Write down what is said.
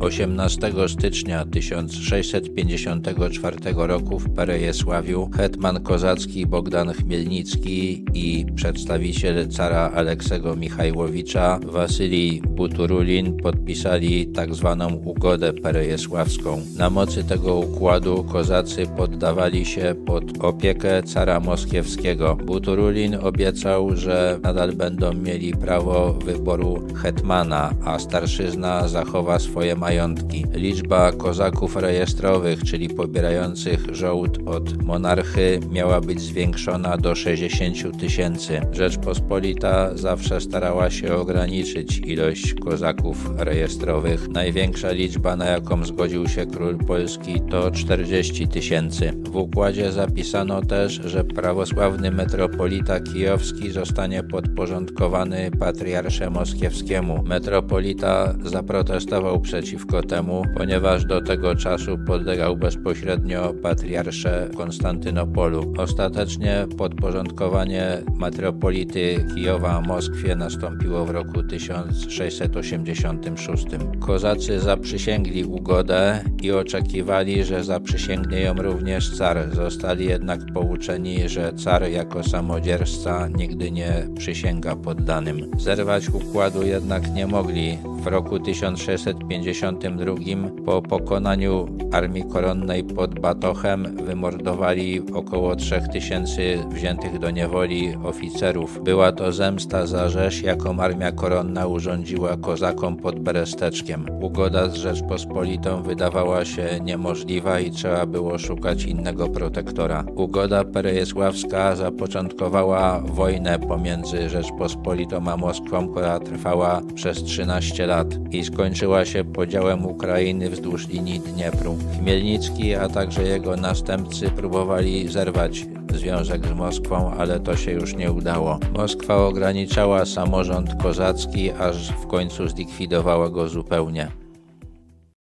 18 stycznia 1654 roku w Perejesławiu hetman kozacki Bogdan Chmielnicki i przedstawiciel cara Aleksego Michajłowicza Wasylij Buturulin podpisali tzw. Tak ugodę perejesławską. Na mocy tego układu kozacy poddawali się pod opiekę cara moskiewskiego. Buturulin obiecał, że nadal będą mieli prawo wyboru hetmana, a starszyzna zachowa swoje majątki. Liczba kozaków rejestrowych, czyli pobierających żołd od monarchy, miała być zwiększona do 60 tysięcy. Rzeczpospolita zawsze starała się ograniczyć ilość kozaków rejestrowych. Największa liczba, na jaką zgodził się król polski, to 40 tysięcy. W układzie zapisano też, że prawosławny metropolita kijowski zostanie podporządkowany patriarsze moskiewskiemu. Metropolita zaprotestował przeciwko temu, ponieważ do tego czasu podlegał bezpośrednio patriarsze Konstantynopolu. Ostatecznie podporządkowanie metropolity Kijowa Moskwie nastąpiło w roku 1686. Kozacy zaprzysięgli ugodę i oczekiwali, że zaprzysięgnie ją również car. Zostali jednak pouczeni, że car jako samodzierżca nigdy nie przysięga poddanym. Zerwać układu jednak nie mogli. W roku 1652 po pokonaniu armii koronnej pod Batochem wymordowali około 3000 wziętych do niewoli oficerów. Była to zemsta za rzeź, jaką armia koronna urządziła kozakom pod Beresteczkiem. Ugoda z Rzeczpospolitą wydawała się niemożliwa i trzeba było szukać innego protektora. Ugoda perejesławska zapoczątkowała wojnę pomiędzy Rzeczpospolitą a Moskwą, która trwała przez 13 lat i skończyła się podziałem Ukrainy wzdłuż linii Dniepru. Chmielnicki, a także jego następcy próbowali zerwać związek z Moskwą, ale to się już nie udało. Moskwa ograniczała samorząd kozacki, aż w końcu zlikwidowała go zupełnie.